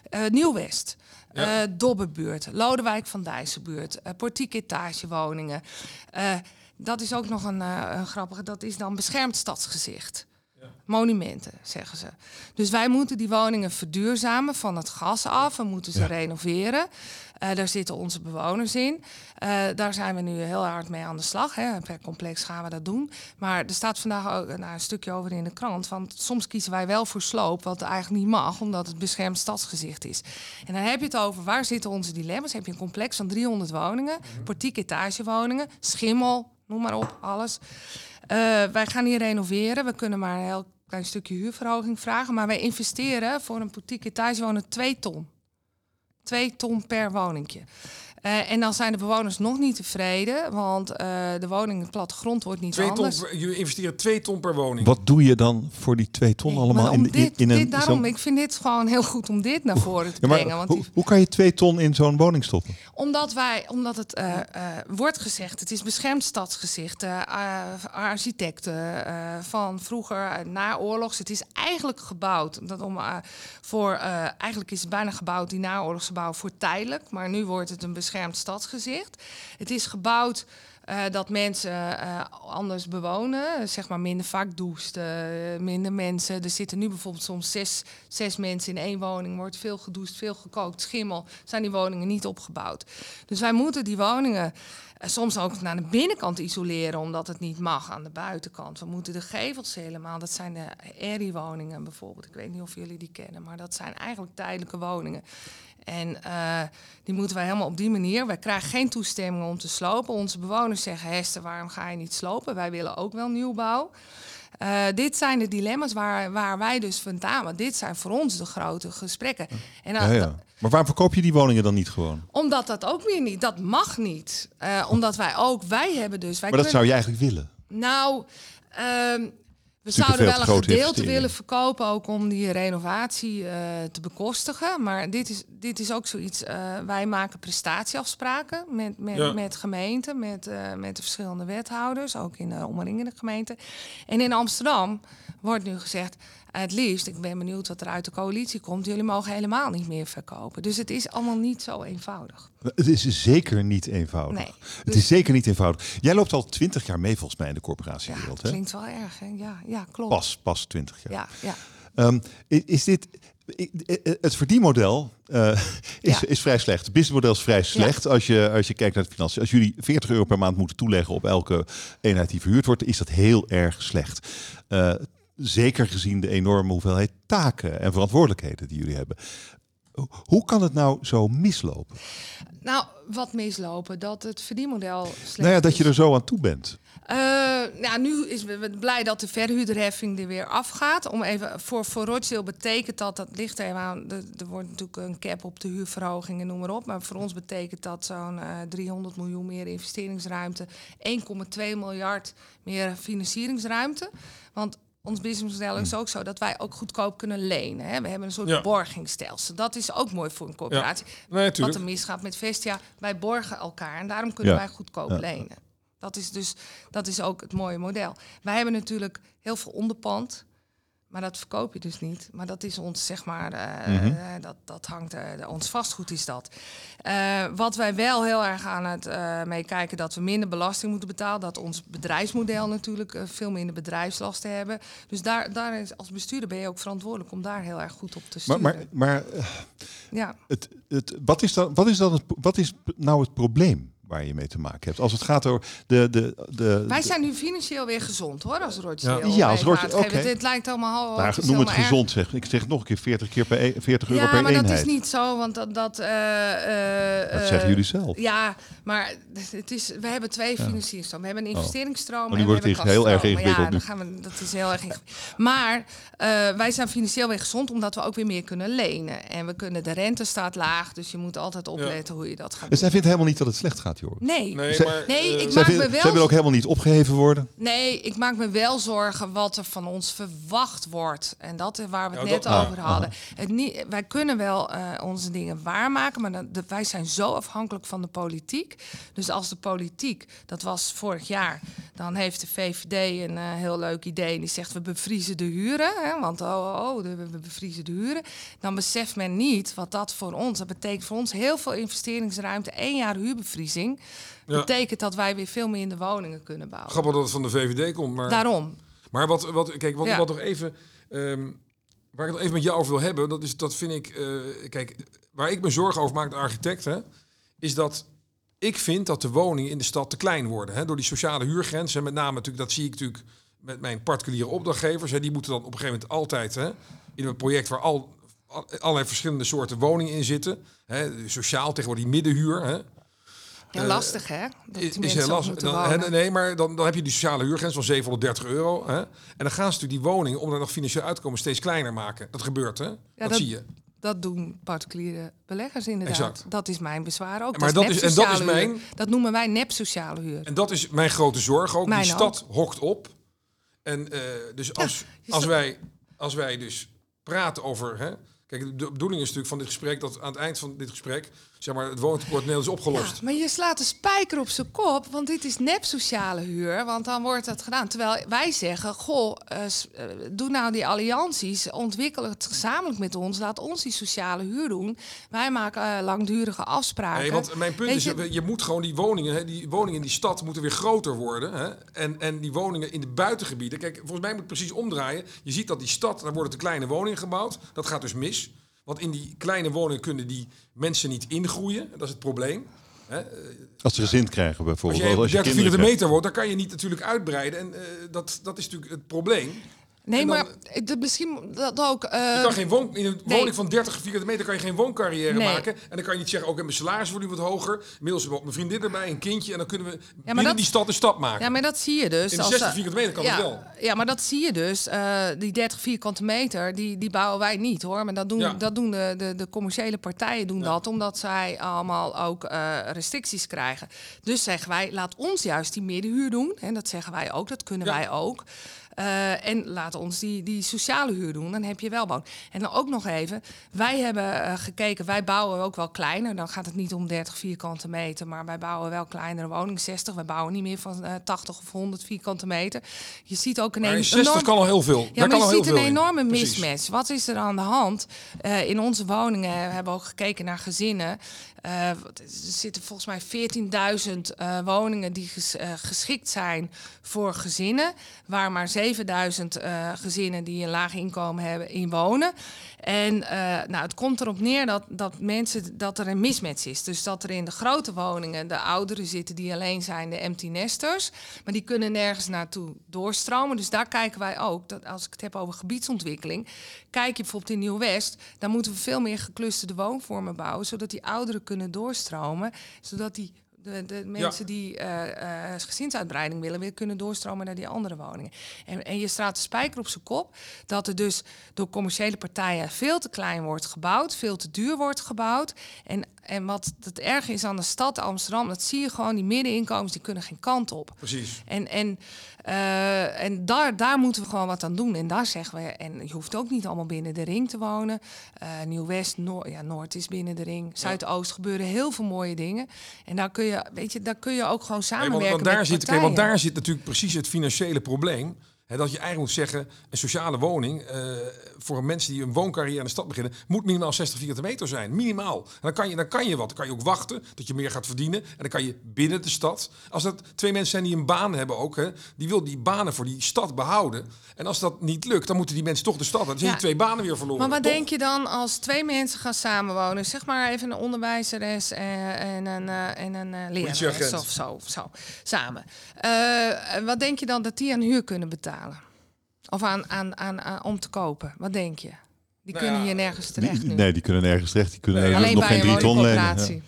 Eh, Nieuw-West. Ja. eh, Dobbenbuurt, Lodewijk van Dijsselbuurt, uh, portiek etagewoningen. Eh, dat is ook nog een, eh, een grappige, dat is dan beschermd stadsgezicht. Monumenten, zeggen ze. Dus wij moeten die woningen verduurzamen van het gas af. We moeten ze Ja. renoveren. Eh, daar zitten onze bewoners in. Eh, daar zijn we nu heel hard mee aan de slag. Hè. Per complex gaan we dat doen. Maar er staat vandaag ook nou, een stukje over in de krant. Want soms kiezen wij wel voor sloop, wat eigenlijk niet mag, omdat het beschermd stadsgezicht is. En dan heb je het over waar zitten onze dilemma's. Heb je een complex van 300 woningen, portiek etagewoningen, schimmel, noem maar op, alles. Eh, wij gaan hier renoveren. We kunnen maar een heel klein stukje huurverhoging vragen. Maar wij investeren voor een portiek etagewoning 2 ton. 2 ton per woningje. Eh, en dan zijn de bewoners nog niet tevreden, want eh, de woning, het plattegrond wordt niet Twee ton, anders. jullie investeren 2 ton per woning. Wat doe je dan voor die twee ton Nee, allemaal in, in, dit, een... dit, daarom, ik vind dit gewoon heel goed om dit naar voren te Ja, maar brengen. Want hoe, die- hoe kan je twee ton in zo'n woning stoppen? omdat, wij, omdat het eh, eh, wordt gezegd, het is beschermd stadsgezicht. architecten eh, van vroeger, na oorlogs. Het is eigenlijk gebouwd, dat om, eh, voor, eh, eigenlijk is het bijna gebouwd, die naoorlogsgebouw, voor tijdelijk. Maar nu wordt het een beschermd stadsgezicht. Het is gebouwd eh, dat mensen eh, anders bewonen, zeg maar minder eh, minder mensen. Er zitten nu bijvoorbeeld soms zes, zes mensen in één woning, wordt veel gedoucht, veel gekookt, schimmel. Zijn die woningen niet opgebouwd. Dus wij moeten die woningen eh, soms ook naar de binnenkant isoleren, omdat het niet mag aan de buitenkant. We moeten de gevels helemaal, dat zijn de RI-woningen bijvoorbeeld. Ik weet niet of jullie die kennen, maar dat zijn eigenlijk tijdelijke woningen. En eh, die moeten wij helemaal op die manier. Wij krijgen geen toestemming om te slopen. Onze bewoners zeggen: Hester, waarom ga je niet slopen? Wij willen ook wel nieuwbouw. Eh, dit zijn de dilemma's waar, waar wij dus vandaan. Want dit zijn voor ons de grote gesprekken. En dan- Ja, ja. Maar waarom verkoop je die woningen dan niet gewoon? omdat dat ook weer niet, dat mag niet. Eh, omdat wij ook, wij hebben dus. Wij Maar dat kunnen- zou je eigenlijk willen. nou, ehm, We zouden wel een gedeelte willen verkopen, ook om die renovatie eh, te bekostigen. Maar dit is, dit is ook zoiets. eh, wij maken prestatieafspraken met, met, Ja. met gemeenten, met, eh, met de verschillende wethouders, ook in de omringende gemeenten. En in Amsterdam wordt nu gezegd. Het liefst, ik ben benieuwd wat er uit de coalitie komt. Jullie mogen helemaal niet meer verkopen. Dus het is allemaal niet zo eenvoudig. Het is zeker niet eenvoudig. Nee. Het is zeker niet eenvoudig. Jij loopt al twintig jaar mee volgens mij in de Ja, corporatiewereld. hè? klinkt wel erg. Hè? Ja, ja, klopt. Pas, pas twintig jaar. Ja, ja. Ehm, is dit... Het verdienmodel eh, is, Ja. is vrij slecht. Het businessmodel is vrij slecht als, je, als je kijkt naar de financiën. Als jullie 40 euro per maand moeten toeleggen op elke eenheid die verhuurd wordt, is dat heel erg slecht. Eh, zeker gezien de enorme hoeveelheid taken en verantwoordelijkheden die jullie hebben. Ho- Hoe kan het nou zo mislopen? Nou, wat mislopen, dat het verdienmodel slecht Nou ja, dat je er zo aan toe bent. Eh, nou, nu is we blij dat de verhuurderheffing er weer afgaat. Om even, voor, voor Rochdale betekent dat, dat ligt even aan, er wordt natuurlijk een cap op de huurverhoging en noem maar op. Maar voor ons betekent dat zo'n eh 300 miljoen meer investeringsruimte, 1,2 miljard meer financieringsruimte. Want ons businessmodel is ook zo dat wij ook goedkoop kunnen lenen. Hè. We hebben een soort Ja. borgingsstelsel. Dat is ook mooi voor een corporatie. Nee, Wat er misgaat met Vestia, wij borgen elkaar en daarom kunnen Ja. wij goedkoop Ja. lenen. Dat is dus dat is ook het mooie model. Wij hebben natuurlijk heel veel onderpand, maar dat verkoop je dus niet. Maar dat is ons, zeg maar, eh, Mhm. eh, dat, dat hangt, eh, ons vastgoed is dat. Wat wij wel heel erg aan het meekijken, dat we minder belasting moeten betalen. Dat ons bedrijfsmodel natuurlijk veel minder bedrijfslasten hebben. Dus daar, daar is, als bestuurder ben je ook verantwoordelijk om daar heel erg goed op te sturen. maar, maar ja. het, het, wat, is dan, wat, is dan het, wat is nou het probleem waar je mee te maken hebt? Als het gaat over de... de, de Wij zijn nu financieel weer gezond hoor, als Rochdale. Ja, als aan te geven. oké. Dit lijkt allemaal... oh, Nou, het noem het erg. gezond, zeg. Ik zeg het nog een keer 40, keer per, e- 40 euro Ja, per maar eenheid. dat is niet zo, want dat... Dat, eh, eh, Dat eh, zeggen jullie zelf. Ja, maar het is, we hebben twee financierstromen. We hebben een investeringsstroom Oh, nu en we wordt het heel erg ingewikkeld Ja, dan gaan we, dat is heel erg ingewikkeld. Maar eh, wij zijn financieel weer gezond omdat we ook weer meer kunnen lenen. En we kunnen, de rente staat laag, dus je moet altijd opletten hoe je dat gaat Dus doen. zij vindt helemaal niet dat het slecht gaat, Nee, Nee, maar, Nee, eh, ik Zij, maak vindt- me wel zij wil ook helemaal niet opgeheven worden. Nee, ik maak me wel zorgen wat er van ons verwacht wordt. En dat is waar we het Ja, net dat- ah, over hadden. Het niet, wij kunnen wel eh, onze dingen waarmaken, maar dan, de, wij zijn zo afhankelijk van de politiek. Dus als de politiek, dat was vorig jaar, dan heeft de VVD een eh, heel leuk idee. En die zegt we bevriezen de huren. Hè, want oh, oh, oh, de- we bevriezen de huren. Dan beseft men niet wat dat voor ons, dat betekent voor ons heel veel investeringsruimte. één jaar huurbevriezing. Ja. Betekent dat wij weer veel meer in de woningen kunnen bouwen. Grappig dat het van de VVD komt, maar... Daarom. Maar wat, wat kijk, wat, Ja. wat nog even, ehm, waar ik het even met jou over wil hebben, dat is, dat vind ik, eh, kijk, waar ik me zorgen over maak, de architect, hè, is dat ik vind dat de woningen in de stad te klein worden, hè, door die sociale huurgrens. En met name natuurlijk, dat zie ik natuurlijk met mijn particuliere opdrachtgevers, hè, die moeten dan op een gegeven moment altijd, hè, in een project waar al al- allerlei verschillende soorten woningen in zitten, hè, sociaal tegenwoordig die middenhuur, hè, Ja, Eh, lastig hè? Dat is, heel lastig. Dan, nee, maar dan, dan heb je die sociale huurgrens van 730 euro. Hè? En dan gaan ze natuurlijk die woningen, om er nog financieel uit te komen, steeds kleiner maken. Dat gebeurt, hè? dat, dat- zie je. Dat doen particuliere beleggers inderdaad. Exact. Dat is mijn bezwaar ook. Maar dat is- en dat is huur. mijn- Dat noemen wij nep sociale huur. En dat is mijn grote zorg ook. Mijn die stad hokt op. En eh, dus als, als, wij, als wij dus praten over... Hè, kijk, de bedoeling is natuurlijk van dit gesprek... dat aan het eind van dit gesprek... zeg maar, het woontekort Nederland is opgelost. Ja, maar je slaat de spijker op zijn kop, want dit is nep sociale huur. Want dan wordt het gedaan. Terwijl wij zeggen, goh, eh, eh, doe nou die allianties, ontwikkel het gezamenlijk met ons. Laat ons die sociale huur doen. Wij maken eh, langdurige afspraken. Nee, want mijn punt Weet is, je, je moet gewoon die woningen, hè, die woningen in die stad moeten weer groter worden. Hè? En, en die woningen in de buitengebieden, kijk, volgens mij moet het precies omdraaien. Je ziet dat die stad, daar worden te kleine woningen gebouwd. Dat gaat dus mis. Want in die kleine woningen kunnen die mensen niet ingroeien. Dat is het probleem. Hè? Als ze gezin krijgen Als bijvoorbeeld. je Als je 30 kinderen vierkante krijgt. meter woont, dan kan je niet natuurlijk uitbreiden. En eh, dat, dat is natuurlijk het probleem. Nee, dan- maar eh, de, misschien dat ook. eh, Je kan geen woon, in een nee. woning van 30 vierkante meter kan je geen wooncarrière Nee. maken. En dan kan je niet zeggen, ook mijn salaris wordt nu wat hoger. Inmiddels heb ik mijn vriendin erbij, een kindje. En dan kunnen we binnen dat- die stad een stap maken. Ja, maar dat zie je dus. In de als, 60 eh, vierkante meter kan ja, het wel. Ja, maar dat zie je dus. Uh, die 30 vierkante meter, die, die bouwen wij niet hoor. Maar dat doen, Ja. dat doen de, de, de commerciële partijen doen Ja. dat, omdat zij allemaal ook eh, restricties krijgen. Dus zeggen wij, laat ons juist die middenhuur doen. En dat zeggen wij ook, dat kunnen Ja. wij ook. Eh, en laat ons die, die sociale huur doen, dan heb je wel woon. En dan ook nog even, wij hebben eh, gekeken, wij bouwen ook wel kleiner. Dan gaat het niet om 30 vierkante meter, maar wij bouwen wel kleinere woningen, 60. We bouwen niet meer van eh, 80 of 100 vierkante meter. Je ziet ook een een 60 enorm- kan al heel veel. ja, Daar maar kan je ziet een enorme mismatch. Wat is er aan de hand? In onze woningen hebben we ook gekeken naar gezinnen. Eh, er zitten volgens mij 14.000 eh, woningen die eh, geschikt zijn voor gezinnen. Waar maar 7.000 eh, gezinnen die een laag inkomen hebben in wonen. En eh, nou, het komt erop neer dat, dat, mensen, dat er een mismatch is. Dus dat er in de grote woningen de ouderen zitten die alleen zijn, de empty nesters. Maar die kunnen nergens naartoe doorstromen. Dus daar kijken wij ook, dat als ik het heb over gebiedsontwikkeling. Kijk je bijvoorbeeld in Nieuw-West, dan moeten we veel meer geclusterde woonvormen bouwen. Zodat die ouderen kunnen doorstromen. Zodat die de, de mensen die eh, gezinsuitbreiding willen, weer kunnen doorstromen naar die andere woningen. En, en je straat de spijker op zijn kop dat er dus door commerciële partijen veel te klein wordt gebouwd, veel te duur wordt gebouwd. En, en wat het erg is aan de stad Amsterdam, dat zie je gewoon, die middeninkomens die kunnen geen kant op. Precies. En, en, eh, en daar, daar moeten we gewoon wat aan doen. En daar zeggen we, en je hoeft ook niet allemaal binnen de ring te wonen. Eh, Nieuw-West, Noord, ja, Noord is binnen de ring. Zuidoost gebeuren heel veel mooie dingen. En daar kun je, weet je, daar kun je ook gewoon samenwerken want, want, daar met zit, partijen. want daar zit natuurlijk precies het financiële probleem. Dat je eigenlijk moet zeggen, een sociale woning eh, voor mensen die een wooncarrière in de stad beginnen, moet minimaal 60 vierkante meter zijn. Minimaal. En dan kan je, dan kan je wat. Dan kan je ook wachten dat je meer gaat verdienen. En dan kan je binnen de stad. Als dat twee mensen zijn die een baan hebben ook, hè, die wil die banen voor die stad behouden. En als dat niet lukt, dan moeten die mensen toch de stad. Dan zijn Ja. die twee banen weer verloren. Maar wat toch? denk je dan als twee mensen gaan samenwonen? Zeg maar even een onderwijzeres en, en een, en een eh, lerares of zo, zo samen. Wat denk je dan dat die aan huur kunnen betalen? Of aan, aan, aan, aan- om te kopen? Wat denk je? Die Nou kunnen ja, hier nergens terecht Die- nu. nee, die kunnen nergens terecht. Die kunnen Nee, Alleen nog bij geen een drie ton lenen. Ja.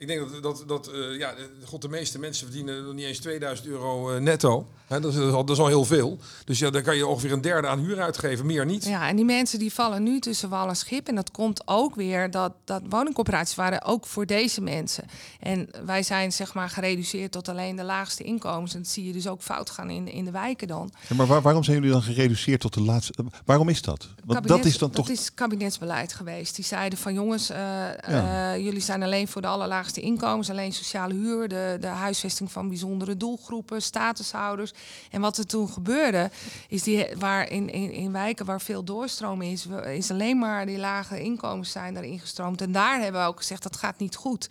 Ik denk dat, dat, dat eh, ja, de- god, de meeste mensen verdienen nog niet eens 2000 euro eh, netto. Hè, dat, is, dat, is al, dat is al heel veel. Dus ja, dan kan je ongeveer een derde aan huur uitgeven, meer niet. Ja, en die mensen die vallen nu tussen wal en schip. En dat komt ook weer dat, dat woningcorporaties waren ook voor deze mensen. En wij zijn zeg maar gereduceerd tot alleen de laagste inkomens. En dat zie je dus ook fout gaan in, in de wijken dan. Ja, maar waar- waarom zijn jullie dan gereduceerd tot de laatste? Waarom is dat? Want dat is dan toch. Dat is kabinetsbeleid geweest. Die zeiden van jongens, eh, eh, jullie zijn alleen voor de allerlaagste inkomens, alleen sociale huur, de, de huisvesting van bijzondere doelgroepen, statushouders. En wat er toen gebeurde, is die waar in, in, in wijken waar veel doorstroom is, is alleen maar die lage inkomens zijn erin gestroomd. En daar hebben we ook gezegd dat gaat niet goed.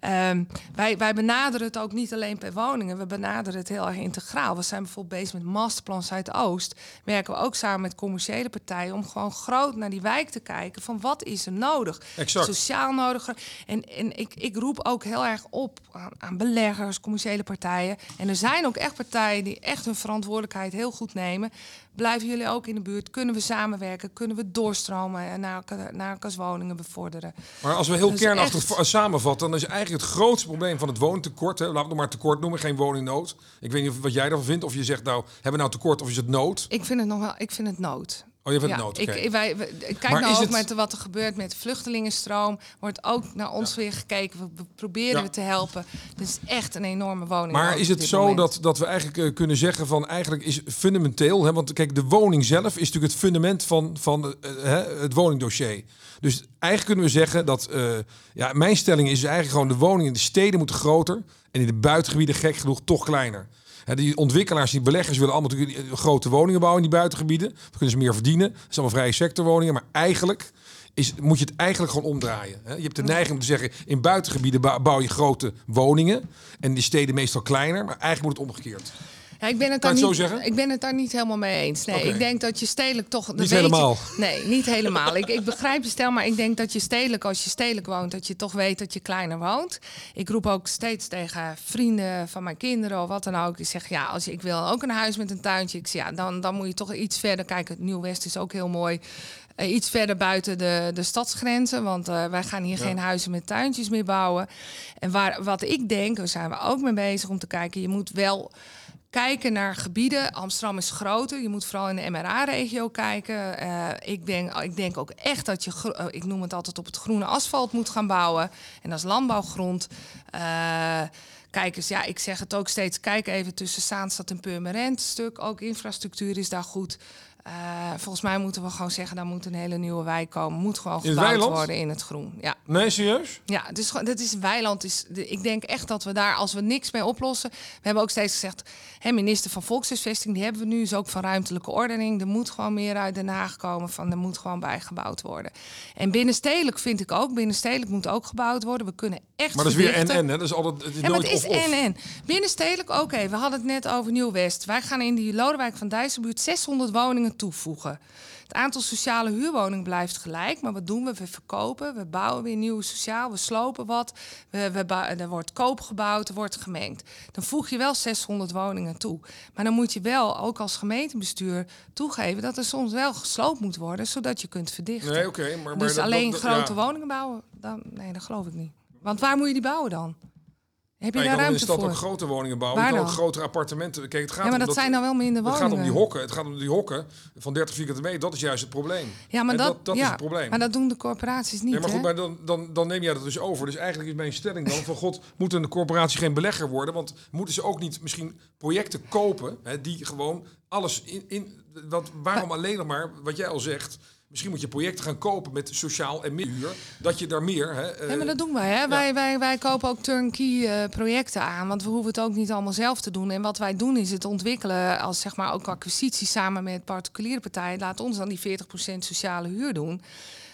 Ehm, wij, wij benaderen het ook niet alleen per woningen, we benaderen het heel erg integraal. We zijn bijvoorbeeld bezig met Masterplan Zuidoost. Werken we ook samen met commerciële partijen om gewoon groot naar die wijk te kijken van wat is er nodig. Exact. Sociaal nodig. En, en ik, ik roep ook heel erg op aan, aan beleggers, commerciële partijen. En er zijn ook echt partijen die echt hun verantwoordelijkheid heel goed nemen. Blijven jullie ook in de buurt? Kunnen we samenwerken? Kunnen we doorstromen en naar, naar elkaars woningen bevorderen? Maar als we heel Dus kernachtig echt- samenvatten, dan is eigenlijk het grootste probleem van het woningtekort, hè, laten we het nog maar tekort noemen, geen woningnood. Ik weet niet wat jij daarvan vindt, of je zegt nou, hebben we nou tekort of is het nood? Ik vind het nog wel, ik vind het nood. Oh, je Ja, nood, ik, wij, kijk Maar nou ook het- met wat er gebeurt met de vluchtelingenstroom. Wordt ook naar ons weer gekeken. We, proberen Ja. we te helpen. Het is echt een enorme woning. Maar is het zo dat, dat we eigenlijk eh, kunnen zeggen van eigenlijk is fundamenteel, hè, want kijk, de woning zelf is natuurlijk het fundament van, van eh, het woningdossier. Dus eigenlijk kunnen we zeggen dat, eh, ja, mijn stelling is eigenlijk gewoon de woningen in de steden moeten groter en in de buitengebieden gek genoeg toch kleiner. Die ontwikkelaars, die beleggers willen allemaal natuurlijk eh, grote woningen bouwen in die buitengebieden. Dan kunnen ze meer verdienen. Dat zijn allemaal vrije sectorwoningen. Maar eigenlijk is, moet je het eigenlijk gewoon omdraaien. Je hebt de neiging om te zeggen, in buitengebieden bou- bouw je grote woningen. En in de steden meestal kleiner. Maar eigenlijk moet het omgekeerd. Ja, ik ben het Kan daar je niet, zo zeggen? Ik ben het daar niet helemaal mee eens. Nee, ik denk dat je stedelijk toch. Niet weet je- helemaal. nee, niet helemaal. ik, ik begrijp je stel, maar ik denk dat je stedelijk, als je stedelijk woont, dat je toch weet dat je kleiner woont. Ik roep ook steeds tegen vrienden van mijn kinderen of wat dan ook. Ik zeg ja, als je, ik wil ook een huis met een tuintje. Ik zeg ja, dan, dan moet je toch iets verder kijken. Het Nieuw-West is ook heel mooi. Eh, iets verder buiten de, de stadsgrenzen. Want eh, wij gaan hier geen huizen met tuintjes meer bouwen. En waar, wat ik denk, daar zijn we ook mee bezig om te kijken. Je moet wel kijken naar gebieden. Amsterdam is groter. Je moet vooral in de MRA-regio kijken. Eh, ik, denk, ik denk ook echt dat je, eh, ik noem het altijd, op het groene asfalt moet gaan bouwen. En als landbouwgrond. Eh, kijk eens, ja, ik zeg het ook steeds. Kijk even tussen Zaanstad en Purmerend. Stuk, ook infrastructuur is daar goed. Eh, volgens mij moeten we gewoon zeggen, daar moet een hele nieuwe wijk komen. Moet gewoon gebouwd worden in het groen. Ja. Nee, serieus? Ja, gewoon, dat is weiland. Is, ik denk echt dat we daar, als we niks mee oplossen. We hebben ook steeds gezegd, hè, minister van Volkshuisvesting, die hebben we nu, is ook van ruimtelijke ordening. Er moet gewoon meer uit Den Haag komen, van er moet gewoon bijgebouwd worden. En binnenstedelijk vind ik ook, binnenstedelijk moet ook gebouwd worden. We kunnen echt. Maar dat is weer verdichten. en-en, hè? Dat is altijd het is Ja, maar het is en en. Binnenstedelijk, oké, we hadden het net over Nieuw-West. Wij gaan in die Lodewijk van Dijsselbuurt 600 woningen toevoegen. Het aantal sociale huurwoningen blijft gelijk, maar wat doen we? We verkopen, we bouwen weer nieuw sociaal, we slopen wat, we, we er wordt koop gebouwd, er wordt gemengd. Dan voeg je wel 600 woningen toe. Maar dan moet je wel, ook als gemeentebestuur, toegeven dat er soms wel gesloopt moet worden, zodat je kunt verdichten. Nee, oké. maar, maar dus dat- alleen dat- grote ja. woningen bouwen? Dan, nee, dat geloof ik niet. Want waar moet je die bouwen dan? Heb je Ja, je daar kan in de ruimte stad voor? ook grote woningen bouwen. Waar kan ook dan? grotere appartementen. Kijk, het gaat Ja, maar om dat zijn dan wel minder Het woningen. gaat om die hokken. Het gaat om die hokken van 30 vierkante meter. Dat is juist het probleem. Ja, maar En dat, dat ja, is het probleem. Maar dat doen de corporaties niet. Nee, maar goed, hè? maar dan, dan, dan neem jij dat dus over. Dus eigenlijk is mijn stelling dan van god, moet een corporatie geen belegger worden? Want moeten ze ook niet misschien projecten kopen hè, die gewoon alles in, in wat, waarom alleen nog maar, wat jij al zegt, misschien moet je projecten gaan kopen met sociaal en middenhuur, dat je daar meer. Hè, eh, Nee, maar dat doen wij. Hè? Wij, wij, wij kopen ook turnkey eh, projecten aan, want we hoeven het ook niet allemaal zelf te doen. En wat wij doen is het ontwikkelen als zeg maar ook acquisitie samen met particuliere partijen. Laat ons dan die 40% sociale huur doen.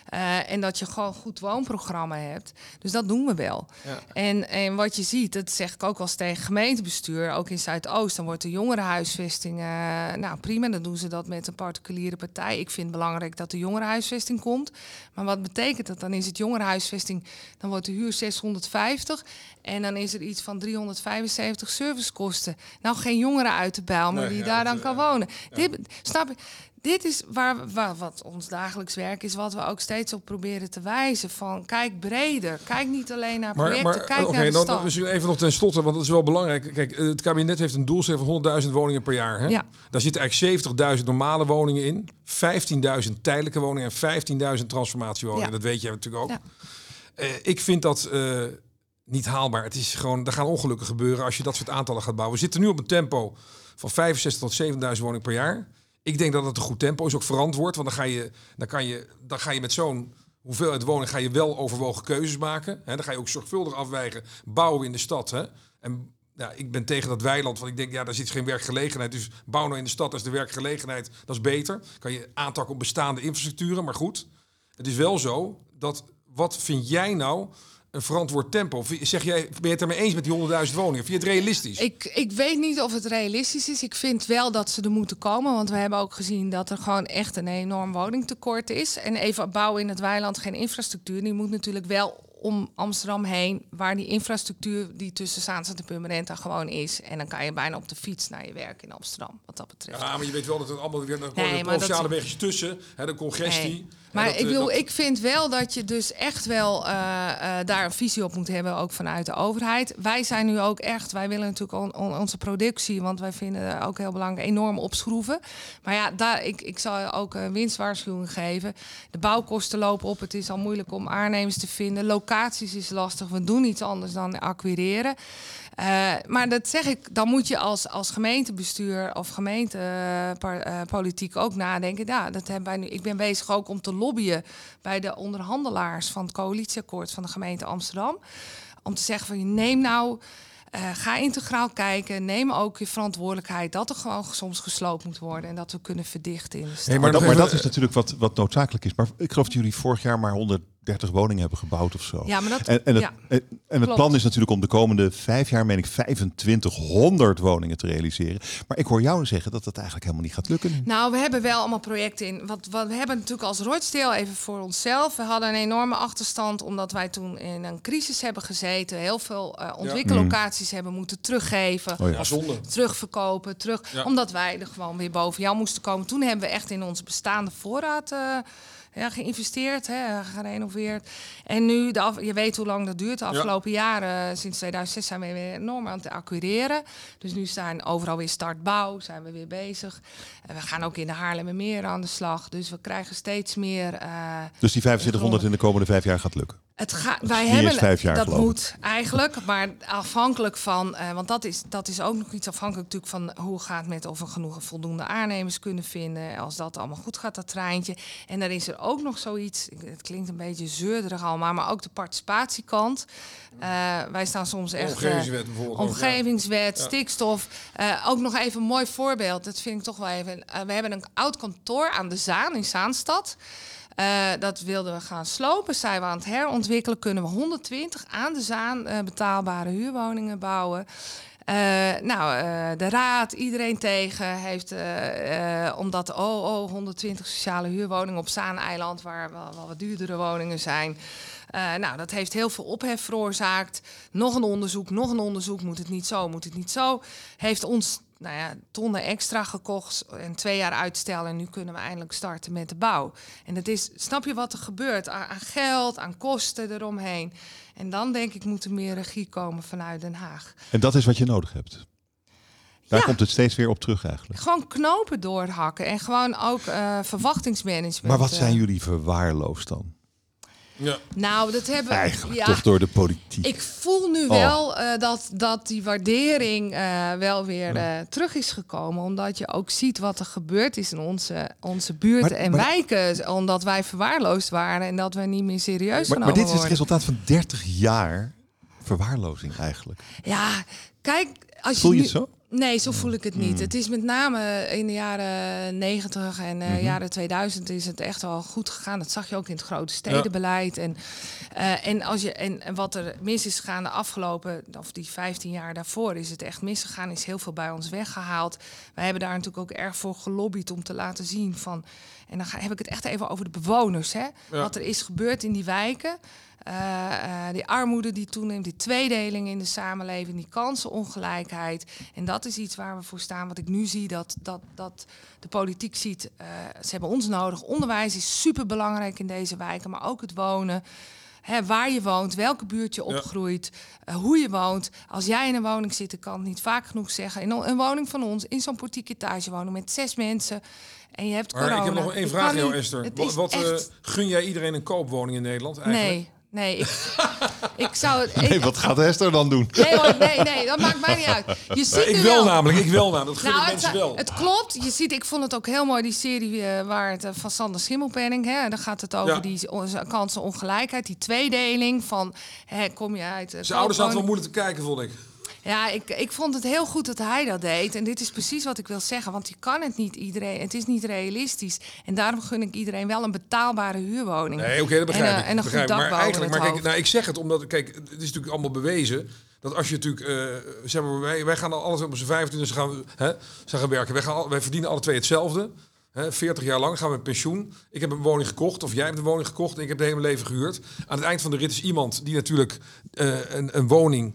Eh, en dat je gewoon een goed woonprogramma hebt. Dus dat doen we wel. Ja. En, en wat je ziet, dat zeg ik ook wel eens tegen gemeentebestuur, ook in Zuidoost, dan wordt de jongerenhuisvesting, eh, nou prima, dan doen ze dat met een particuliere partij. Ik vind het belangrijk dat de jongerenhuisvesting komt. Maar wat betekent dat? Dan is het jongerenhuisvesting, dan wordt de huur 650 en dan is er iets van 375 servicekosten. Nou, geen jongeren uit de bijl, maar Nee, die ja, daar dan kan ja. wonen. Dit, snap je? Dit is waar, waar, wat ons dagelijks werk is, wat we ook steeds op proberen te wijzen. Van kijk breder, kijk niet alleen naar Maar, projecten, maar kijk oké, naar de dan, stad. dan misschien even nog ten slotte, want dat is wel belangrijk. Kijk, eh, het kabinet heeft een doelstelling van 100.000 woningen per jaar. Hè? Ja. Daar zitten eigenlijk 70.000 normale woningen in, 15.000 tijdelijke woningen en 15.000 transformatiewoningen. Ja. Dat weet jij natuurlijk ook. Ja. Eh, ik vind dat eh, niet haalbaar. Het is gewoon, er gaan ongelukken gebeuren als je dat soort aantallen gaat bouwen. We zitten nu op een tempo van 65 tot 7000 woningen per jaar. Ik denk dat het een goed tempo is, ook verantwoord. Want dan ga je, dan kan je, dan ga je met zo'n hoeveelheid woning ga je wel overwogen keuzes maken. Hè? Dan ga je ook zorgvuldig afwijgen. Bouwen in de stad. Hè? En ja, ik ben tegen dat weiland, want ik denk, ja, daar zit geen werkgelegenheid. Dus bouw nou in de stad als de werkgelegenheid, dat is beter. Kan je aantakken op bestaande infrastructuren, maar goed. Het is wel zo dat, wat vind jij nou een verantwoord tempo? Of Zeg jij, ben je het ermee eens met die 100.000 woningen? Vind je het realistisch? Ik, ik weet niet of het realistisch is. Ik vind wel dat ze er moeten komen. Want we hebben ook gezien dat er gewoon echt een enorm woningtekort is. En even bouwen in het weiland geen infrastructuur. Die moet natuurlijk wel om Amsterdam heen, waar die infrastructuur die tussen Zaanstad en Purmerend gewoon is. En dan kan je bijna op de fiets naar je werk in Amsterdam, wat dat betreft. Ja, maar je weet wel dat het allemaal weer een Nee, dat- wegjes tussen, hè, de congestie. Nee. Maar dat, ik, eh, wil, dat- ik vind wel dat je dus echt wel eh, eh, daar een visie op moet hebben, ook vanuit de overheid. Wij zijn nu ook echt, wij willen natuurlijk on- on- onze productie, want wij vinden ook heel belangrijk, enorm opschroeven. Maar ja, daar, ik, ik zal ook een winstwaarschuwing geven. De bouwkosten lopen op, het is al moeilijk om aannemers te vinden. Locaties is lastig, we doen iets anders dan acquireren. Eh, maar dat zeg ik, dan moet je als, als gemeentebestuur of gemeentepolitiek ook nadenken. Ja, dat hebben wij nu. Ik ben bezig ook om te lobbyen bij de onderhandelaars van het coalitieakkoord van de gemeente Amsterdam. Om te zeggen van neem nou. eh, ga integraal kijken. Neem ook je verantwoordelijkheid dat er gewoon soms gesloopt moet worden en dat we kunnen verdichten in de stad. Hey, Maar, dat, maar dat is natuurlijk wat, wat noodzakelijk is. Maar ik geloof dat jullie vorig jaar maar 130 woningen hebben gebouwd of zo. Ja, maar dat- en, en het, ja, en, en het plan is natuurlijk om de komende vijf jaar, meen ik, 2500 woningen te realiseren. Maar ik hoor jou zeggen dat dat eigenlijk helemaal niet gaat lukken. Nou, we hebben wel allemaal projecten in. Wat, wat we hebben natuurlijk als Rochdale even voor onszelf. We hadden een enorme achterstand omdat wij toen in een crisis hebben gezeten. Heel veel eh ontwikkellocaties hebben moeten teruggeven. Oh ja. Ja, zonde. Terugverkopen, terug, Ja. omdat wij er gewoon weer boven jou moesten komen. Toen hebben we echt in onze bestaande voorraad eh, ja, geïnvesteerd, hè, gerenoveerd. En nu, de af, je weet hoe lang dat duurt. De afgelopen jaren, sinds 2006, zijn we weer enorm aan het accureren. Dus nu staan overal weer startbouw, zijn we weer bezig. En we gaan ook in de Haarlemmermeer aan de slag. Dus we krijgen steeds meer... eh, Dus die 2500 in de komende vijf jaar gaat lukken. Het gaat, wij hebben eens vijf jaar, dat moet eigenlijk, maar afhankelijk van, eh, want dat is, dat is ook nog iets afhankelijk natuurlijk van hoe gaat het met of we genoeg voldoende aannemers kunnen vinden. Als dat allemaal goed gaat, dat treintje. En dan is er ook nog zoiets, het klinkt een beetje zeurderig allemaal, maar ook de participatiekant. Eh, wij staan soms echt. eh, Omgevingswet bijvoorbeeld. ja. Omgevingswet, stikstof. Eh, ook nog even een mooi voorbeeld. Dat vind ik toch wel even. we hebben een oud kantoor aan de Zaan in Zaanstad. Eh, dat wilden we gaan slopen. Zijn we aan het herontwikkelen. Kunnen we 120 aan de Zaan eh, betaalbare huurwoningen bouwen. Eh, nou, de raad, iedereen tegen, heeft, omdat, oh, oh, 120 sociale huurwoningen op Zaaneiland, waar wel, wat duurdere woningen zijn. Nou, dat heeft heel veel ophef veroorzaakt. Nog een onderzoek, nog een onderzoek. Moet het niet zo, moet het niet zo. Heeft ons nou ja, tonnen extra gekocht en twee jaar uitstellen. En nu kunnen we eindelijk starten met de bouw. En dat is, snap je wat er gebeurt? Aan, geld, aan kosten eromheen. En dan denk ik moet er meer regie komen vanuit Den Haag. En dat is wat je nodig hebt. Daar Ja. komt het steeds weer op terug eigenlijk. Gewoon knopen doorhakken en gewoon ook eh, verwachtingsmanagement. Maar wat eh. zijn jullie verwaarloosd dan? Ja. Nou, dat hebben we. Eigenlijk ja, toch door de politiek. Ik voel nu Oh. wel eh, dat, dat die waardering eh, wel weer eh, terug is gekomen. Omdat je ook ziet wat er gebeurd is in onze, onze buurten Maar- en maar- wijken. Omdat wij verwaarloosd waren en dat we niet meer serieus maar, genomen maar dit is het worden. resultaat van 30 jaar verwaarlozing eigenlijk. Ja, kijk, als Voel je nu- het zo? Nee, zo voel ik het niet. Hmm. Het is met name in de jaren 90 en Mhm. eh jaren 2000 is het echt wel goed gegaan. Dat zag je ook in het grote stedenbeleid. En, eh, en, als je, en, en wat er mis is gegaan de afgelopen, of die 15 jaar daarvoor, is het echt misgegaan. Is heel veel bij ons weggehaald. Wij hebben daar natuurlijk ook erg voor gelobbyd om te laten zien van. En dan ga, heb ik het echt even over de bewoners. Hè? Wat er is gebeurd in die wijken. Eh, eh, die armoede die toeneemt, die tweedeling in de samenleving, die kansenongelijkheid. En dat is iets waar we voor staan. Wat ik nu zie, dat, dat, dat de politiek ziet, eh, ze hebben ons nodig. Onderwijs is superbelangrijk in deze wijken, maar ook het wonen. Waar je woont, welke buurt je opgroeit, hoe je woont. Als jij in een woning zit, ik kan het niet vaak genoeg zeggen. In een woning van ons, in zo'n portiek etagewoning met zes mensen. En je hebt Maar corona. ik heb nog één vraag jou, Esther. Wat, gun jij iedereen een koopwoning in Nederland eigenlijk? Nee, nee. Ik, (laughs) ik zou het... Nee, wat gaat Esther dan doen? Nee hoor, nee, nee, dat maakt mij niet uit. Je ziet ik wel wel... namelijk, ik wel namelijk. Dat Nou, ik het, mensen wel. het klopt. Je ziet, ik vond het ook heel mooi, die serie eh, waar het eh, van Sander Schimmelpenning. Hè, daar gaat het over Ja. die kansenongelijkheid, die tweedeling van hè, kom je uit. eh, Zijn ouders zaten wel moeilijk te kijken, vond ik. Ja, ik, ik vond het heel goed dat hij dat deed. En dit is precies wat ik wil zeggen. Want je kan het niet iedereen. Het is niet realistisch. En daarom gun ik iedereen wel een betaalbare huurwoning. Nee, oké, dat begrijp en, ik. eh, en een begrijp goed ik. dak maar eigenlijk, maar kijk, nou, ik zeg het omdat, kijk, het is natuurlijk allemaal bewezen dat als je natuurlijk, eh, zeg maar, wij, wij gaan al alles op z'n 25 gaan, we, hè, zijn gaan werken. Wij, gaan, wij verdienen alle twee hetzelfde. Hè, 40 jaar lang gaan we met pensioen. Ik heb een woning gekocht, of jij hebt een woning gekocht en ik heb het hele leven gehuurd. Aan het eind van de rit is iemand die natuurlijk eh, een, een woning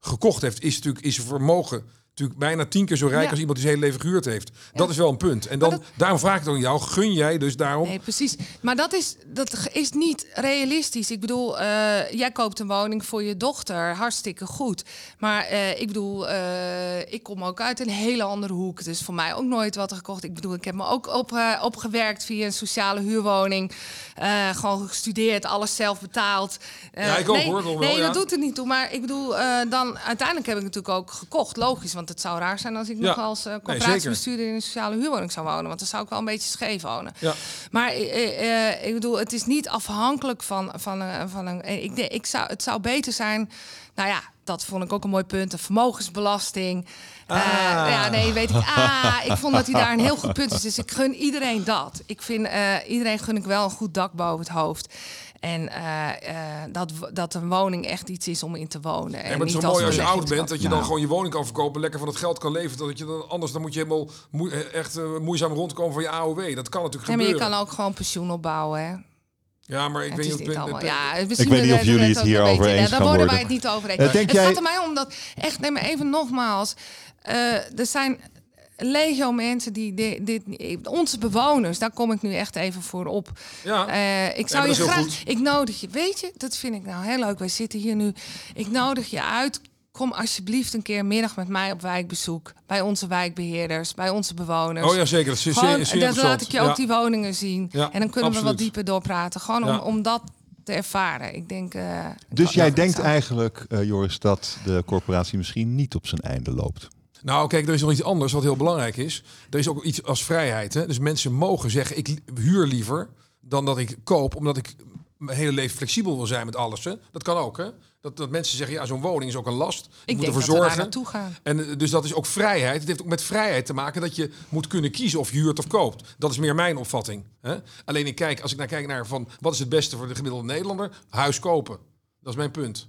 gekocht heeft, is natuurlijk is zijn vermogen natuurlijk bijna tien keer zo rijk Ja. als iemand die zijn hele leven gehuurd heeft. Dat is wel een punt. En dan, dat- daarom vraag ik het aan jou, gun jij dus daarom Nee, precies. Maar dat is, dat is niet realistisch. Ik bedoel, eh, jij koopt een woning voor je dochter, hartstikke goed. Maar eh, ik bedoel, eh, ik kom ook uit een hele andere hoek. Dus voor mij ook nooit wat gekocht. Ik bedoel, ik heb me ook op, opgewerkt via een sociale huurwoning. Gewoon gestudeerd, alles zelf betaald. Ja, ik ook, nee, hoor, wel, Nee, ja. dat doet er niet toe. Maar ik bedoel, dan uiteindelijk heb ik natuurlijk ook gekocht. Logisch, want het zou raar zijn als ik Ja. nog als uh, Nee, corporatiebestuurder in een sociale huurwoning zou wonen. Want dan zou ik wel een beetje scheef wonen. Ja. Maar eh, eh, ik bedoel, het is niet afhankelijk van, van, een- van een. Ik, denk, ik zou, het zou beter zijn. Nou ja, dat vond ik ook een mooi punt. De vermogensbelasting. Ah. ja, nee, weet ik. Ah, ik vond dat hij daar een heel goed punt is. Dus ik gun iedereen dat. Ik vind iedereen gun ik wel een goed dak boven het hoofd. En eh, eh, dat, dat een woning echt iets is om in te wonen. En maar het is zo mooi als je oud bent dat je Nou. dan gewoon je woning kan verkopen, lekker van het geld kan leven. Dat je dan anders dan moet je helemaal moe- eh, echt moeizaam rondkomen van je AOW. Dat kan natuurlijk Ja, maar je gebeuren. kan ook gewoon pensioen opbouwen, hè? Ja, maar ik Het weet niet allemaal. Ja, Ik weet niet of jullie het hierover eens Daar gaan worden worden. wij het niet over eens. Denk het jij- gaat er mij om dat echt. Neem maar even nogmaals. eh, er zijn legio mensen die dit, dit, onze bewoners, daar kom ik nu echt even voor op. Ja. Eh, ik zou je graag, goed. ik nodig je, weet je, dat vind ik nou heel leuk. Wij zitten hier nu. Ik nodig je uit. Kom alsjeblieft een keer middag met mij op wijkbezoek. Bij onze wijkbeheerders, bij onze bewoners. Oh ja, zeker. Dat is Gewoon, zeer, zeer dan laat ik je ook die woningen zien. Ja, en dan kunnen we wat dieper doorpraten. Gewoon Ja. om, om dat te ervaren. Ik denk. eh, Dus jij denkt eigenlijk, eh, Joris, dat de corporatie misschien niet op zijn einde loopt. Nou, kijk, er is nog iets anders wat heel belangrijk is. Er is ook iets als vrijheid. Hè? Dus mensen mogen zeggen, ik huur liever dan dat ik koop, omdat ik mijn hele leven flexibel wil zijn met alles. Hè? Dat kan ook, hè? Dat, dat mensen zeggen, ja, zo'n woning is ook een last. Ik, Ik moet ervoor we zorgen. naartoe gaan. En eh, dus dat is ook vrijheid. Het heeft ook met vrijheid te maken dat je moet kunnen kiezen of je huurt of koopt. Dat is meer mijn opvatting. Hè? Alleen ik kijk, als ik naar kijk naar van wat is het beste voor de gemiddelde Nederlander, huis kopen. Dat is mijn punt.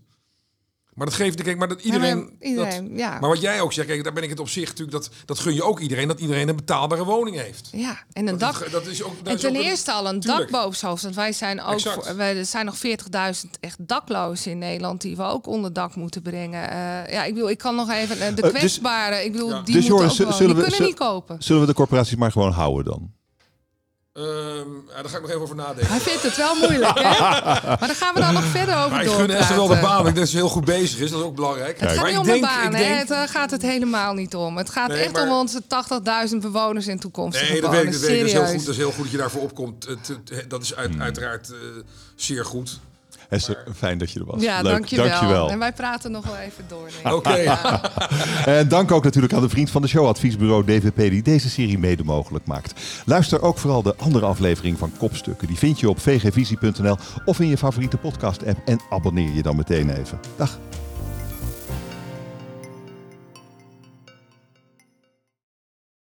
Maar dat geeft, kijk, maar dat iedereen. maar iedereen, dat- ja. Maar wat jij ook zegt, kijk, daar ben ik het op zich natuurlijk, dat, dat gun je ook iedereen, dat iedereen een betaalbare woning heeft. Ja, en een Dat, dak. is- dat is ook, dat En is ten ook een- eerste al een Tuurlijk. dak boven. Want wij zijn ook Exact. voor, wij, er zijn nog 40.000 echt daklozen in Nederland die we ook onder dak moeten brengen. Eh, ja, ik bedoel, ik kan nog even eh, de Eh, dus- kwetsbaren. ik bedoel, Ja. die Dus moeten Joris, ook die kunnen niet kopen. Zullen we de corporaties maar gewoon houden dan? Ehm, ja, daar ga ik nog even over nadenken. Hij vindt het wel moeilijk, hè? (laughs) Maar daar gaan we dan nog verder over Maar ik doorpraten. gun Esther wel de baan, ik denk dat ze heel goed bezig is, dat is ook belangrijk. Het gaat maar niet ik om denk, een baan, ik hè? denk, Het eh, gaat het helemaal niet om. Het gaat Nee, echt maar- om onze 80.000 bewoners in toekomstige Nee, dat weet ik. Dat, bewoners. weet ik. Dat, is heel goed, dat is heel goed dat je daarvoor opkomt. Dat is uit, Hmm. uiteraard eh, zeer goed. Esther, fijn dat je er was. Ja, Leuk, dankjewel. dankjewel. En wij praten nog wel even door. Oké. (laughs) En dank ook natuurlijk aan de vriend van de show, adviesbureau DVP, die deze serie mede mogelijk maakt. Luister ook vooral de andere aflevering van Kopstukken. Die vind je op vgvisie.nl of in je favoriete podcast-app. En abonneer je dan meteen even. Dag.